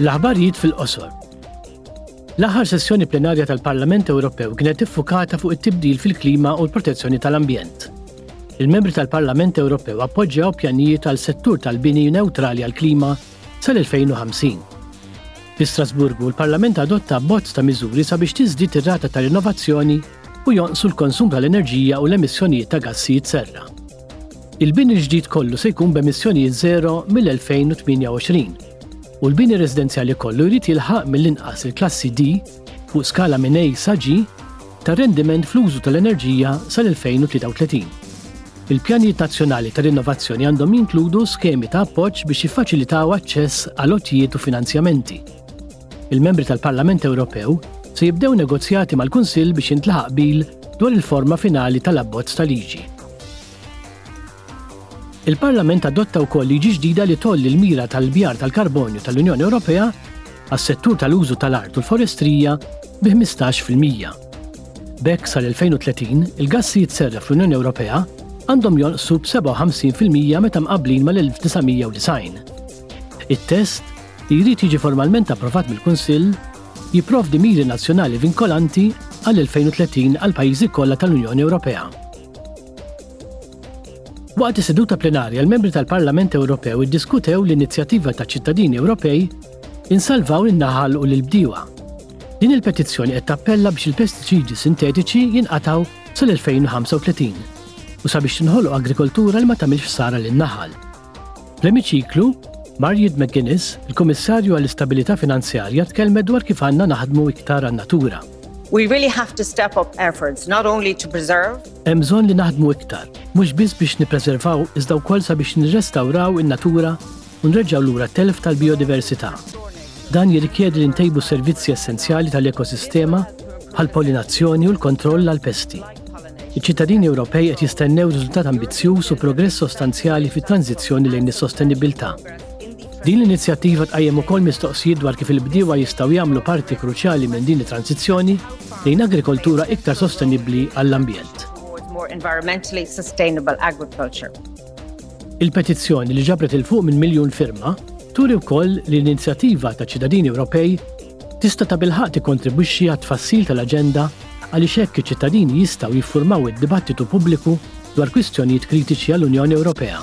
L-aħbarijiet fil-qosor. L-aħħar sessjoni plenarja tal-Parlament Ewropew kienet iffukata fuq it-tibdil fil-klima u l-protezzjoni tal-ambjent. Il-membri tal-Parlament Ewropew appoġġjaw pjanijiet għal settur tal-bini neutrali għall-klima sal-2050. Fi Strasburgu, l-Parlament adotta bozz ta' miżuri sabiex tiżdied ir-rata tal-innovazzjoni u jonqsu l-konsum tal-enerġija u l-emissjonijiet ta' gassijiet serra. Il-bini l-ġdid kollu se jkun b'emissjonijiet żero mill-2028 u l-bini residenzjali kollu jrid jilħaq mill-inqas il-klassi D, fuq skala minn A sa G, ta' rendiment fl-użu tal-enerġija sal-2033. Il-pjanijiet nazzjonali ta' rinnovazzjoni għandhom jinkludu skemi ta' appoġġ biex jiffaċilitaw aċċess għal għotjiet u finanzjamenti. il-Membri tal-Parlament Ewropew se jibdew negozjati mal-Kunsill biex jintlaħaq qbil dwar il-forma finali tal-abbozz ta' liġi. Il-Parlament adotta wkoll liġi ġdida li tolli l-mira tal-bjar tal-karbonju tal-Unjoni Ewropea għas-settur tal-użu tal-art u l-forestrija bi 15 fil-mija. B'hekk sal-2030 il-gassijiet serra fl-Unjoni Ewropea għandhom jonqsu b'57% meta mqabblin mal-1990. It-test li jrid jiġi formalment approvat mill-Kunsill, jipprovdi miri nazzjonali vinkolanti għall-2030 għall-pajjiżi kollha tal-Unjoni Ewropea. Waqt is-seduta plenarja l-membri tal-Parlament Ewropew iddiskutew l-inizjattiva ta' ċittadini Ewropej Insalvaw in-naħal u l-bdiewa. Din il-petizzjoni qed tappella biex il-pestiċidi sintetiċi jinqataw sal-2035 u sabiex tinħolqu agrikoltura li ma tagħmilx sara lin-naħal. Fl-emiċiklu, Married McGuinness, il-Kummissarju għall-Istabilità Finanzjarja tkellmet dwar kif għandna naħdmu iktar għan-natura. We really have to step up efforts not only to preserve Hemm bżonn li naħdmu iktar, mhux biss biex nippreservaw iżda wkoll sabiex nirrestawraw in-natura u nreġgħu lura telf tal-biodiversità. Dan jirrikjedi li ntejbu servizzi essenzjali tal-ekosistema bħal pollinazzjoni u l-kontroll għall-pesti. Iċ-ċittadini Ewropej qed jistennew riżultat ambizzjuż u progress sostanzjali fit-tranżizzjoni lejn is-sostenibilità. Din l-inizjattiva tqajjem ukoll mistoqsijiet dwar kif il-bdiewa jistgħu jagħmlu parti kruċjali minn din it-tranżizzjoni lejn agrikoltura iktar sostenibbli għall-ambjent. Il-petizzjoni li ġabret 'il fuq minn miljun firma turi wkoll li l-inizjattiva taċ-ċittadini Ewropej tista' tabilħaqq tikkontribwixxi għat-tfassil tal-aġenda għaliex hekk iċ-ċittadini jistgħu jiffurmaw id-dibattitu pubbliku dwar kwistjonijiet kritiċi għall-Unjoni Ewropea.